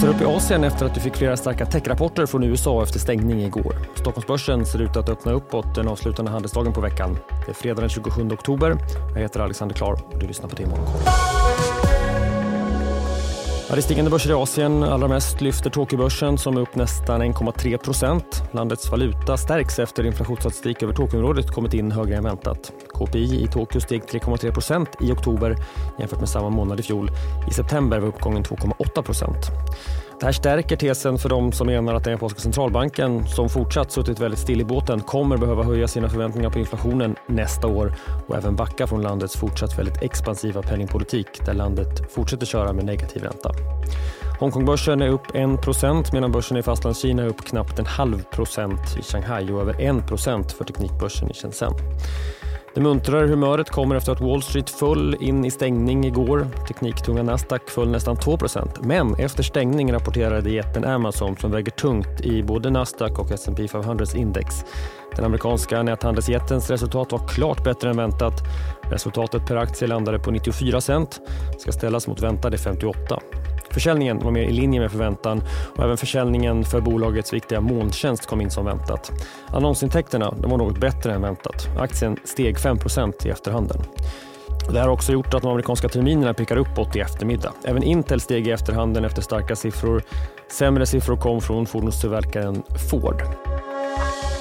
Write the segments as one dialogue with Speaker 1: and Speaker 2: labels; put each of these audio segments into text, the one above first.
Speaker 1: växer upp i Asien efter att du fick flera starka techrapporter från USA efter stängning igår. Stockholmsbörsen ser ut att öppna uppåt den avslutande handelsdagen på veckan. Det är fredag den 27 oktober. Jag heter Alexander Klar och du lyssnar på det Morgonkoll det är stigande börser i Asien. Allra mest lyfter Tokyobörsen som är upp nästan 1,3 procent. Landets valuta stärks efter inflationsstatistik över Tokyoområdet kommit in högre än väntat. KPI i Tokyo steg 3,3 procent i oktober jämfört med samma månad i fjol. I september var uppgången 2,8 procent. Det här stärker tesen för de som menar att den japanska centralbanken som fortsatt suttit väldigt still i båten kommer behöva höja sina förväntningar på inflationen nästa år och även backa från landets fortsatt väldigt expansiva penningpolitik där landet fortsätter köra med negativ ränta. Hongkongbörsen är upp 1% medan börsen i Fastlandskina är upp knappt en halv procent i Shanghai och över 1 för teknikbörsen i Shenzhen. Det muntrare humöret kommer efter att Wall Street föll in i stängning igår. Tekniktunga Nasdaq föll nästan 2% men efter stängning rapporterade jätten Amazon som väger tungt i både Nasdaq och S&P 500s index. Den amerikanska näthandelsjättens resultat var klart bättre än väntat. Resultatet per aktie landade på 94 cent, ska ställas mot väntade 58. Försäljningen var mer i linje med förväntan och även försäljningen för bolagets viktiga molntjänst kom in som väntat. Annonsintäkterna var något bättre än väntat. Aktien steg 5% i efterhanden. Det här har också gjort att de amerikanska terminerna pekar uppåt i eftermiddag. Även Intel steg i efterhanden efter starka siffror. Sämre siffror kom från fordonstillverkaren Ford.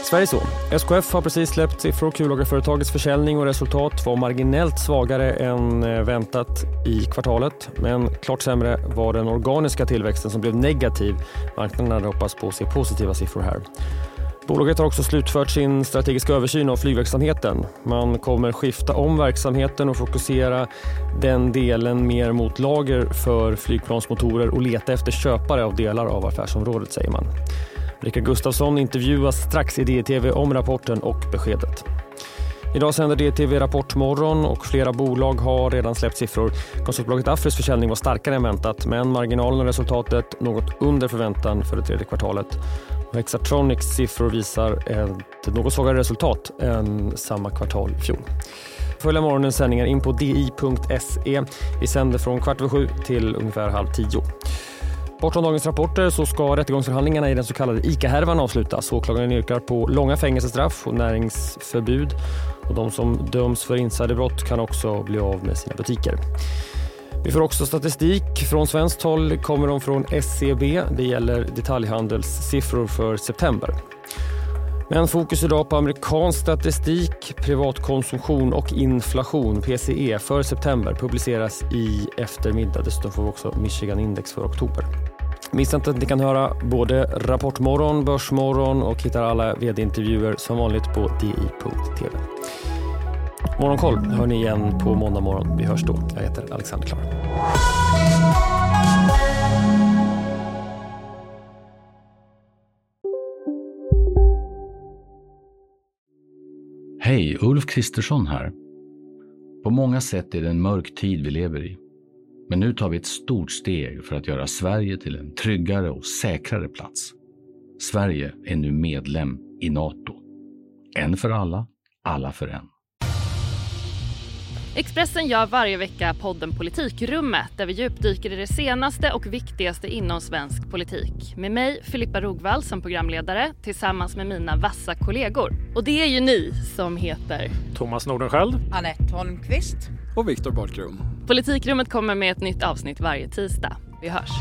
Speaker 1: Sverige så. SKF har precis släppt siffror. Kullagerföretagets försäljning och resultat var marginellt svagare än eh, väntat i kvartalet. Men klart sämre var den organiska tillväxten som blev negativ. Marknaden hade hoppats på att se positiva siffror här. Bolaget har också slutfört sin strategiska översyn av flygverksamheten. Man kommer skifta om verksamheten och fokusera den delen mer mot lager för flygplansmotorer och leta efter köpare av delar av affärsområdet, säger man. Rickard Gustafsson intervjuas strax i DTV om rapporten och beskedet. Idag sänder DTV Rapportmorgon och flera bolag har redan släppt siffror. Konsultbolaget Afris försäljning var starkare än väntat men marginalen och resultatet något under förväntan för det tredje kvartalet. Hexatronics siffror visar ett något svagare resultat än samma kvartal i fjol. Följ morgonens sändningar in på di.se. Vi sänder från kvart över sju till ungefär halv tio. Bortom dagens rapporter så ska rättegångsförhandlingarna i den så kallade ICA-härvan avslutas. Åklagaren yrkar på långa fängelsestraff och näringsförbud. Och de som döms för insiderbrott kan också bli av med sina butiker. Vi får också statistik. Från svenskt håll kommer de från SCB. Det gäller detaljhandelssiffror för september. Men fokus idag på amerikansk statistik, privatkonsumtion och inflation, PCE, för september publiceras i eftermiddag. Dessutom får vi också Michigan-index för oktober. Missa inte att ni kan höra både Rapportmorgon, Börsmorgon och hittar alla vd-intervjuer som vanligt på di.tv. Morgonkoll hör ni igen på måndag morgon. Vi hörs då. Jag heter Alexander Klar.
Speaker 2: Hej, Ulf Kristersson här. På många sätt är det en mörk tid vi lever i. Men nu tar vi ett stort steg för att göra Sverige till en tryggare och säkrare plats. Sverige är nu medlem i Nato. En för alla, alla för en.
Speaker 3: Expressen gör varje vecka podden Politikrummet där vi djupdyker i det senaste och viktigaste inom svensk politik. Med mig, Filippa Rogvall, som programledare tillsammans med mina vassa kollegor. Och det är ju ni som heter...
Speaker 4: Thomas Nordenskjöld
Speaker 5: Anette Holmqvist
Speaker 4: och Viktor Bartkron.
Speaker 3: Politikrummet kommer med ett nytt avsnitt varje tisdag. Vi hörs.